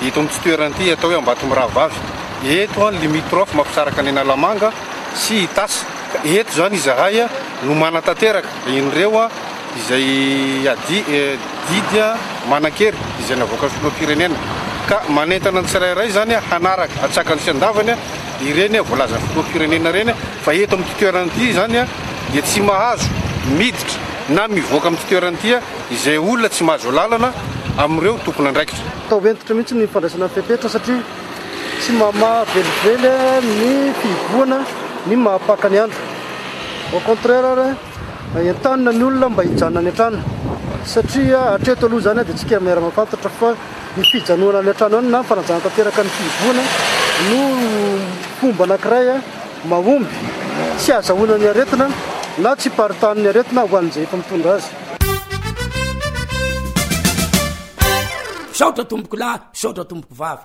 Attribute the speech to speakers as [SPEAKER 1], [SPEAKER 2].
[SPEAKER 1] Eto
[SPEAKER 2] amin'ity toerana ity atao hoe Ambatomirahavavy, eto ny limitrophe mampisaraka an'i Analamanga sy Itasy. Ka eto izany izahay no manatanteraka ireo izay ady didy manan-kery izay navoakan'ny filoham-pirenena. Ka manentana ny tsirairay izany hanaraka hatsaka ny tsy andavany ireny voalazan'ny filoham-pirenena ireny. Fa eto amin'ity toerana ity izany dia tsy mahazo miditra na mivoaka amin'ity toerana ity izay olona tsy mahazo alalana amin'ireo tompon'andraikitra.
[SPEAKER 1] Atao hentitra mihitsy ny fandraisana ny fepetra satria tsy mamaha velively ny fihibohana ny maha paka ny andro. Au contraire ary entanina ny olona mba hijanona any an-trano satria hatreto aloha izany dia tsika miara mahafantatra fa ny fijanoana any an-trano any na ny fanajana tanteraka ny fihibohana no fomba anankiray mahomby tsy hazahoana ny aretina na tsy hiparitahan'ny aretina ho an'izay efa mitondra azy.
[SPEAKER 3] Misaotra tompokolahy, misaotra tompoko vavy.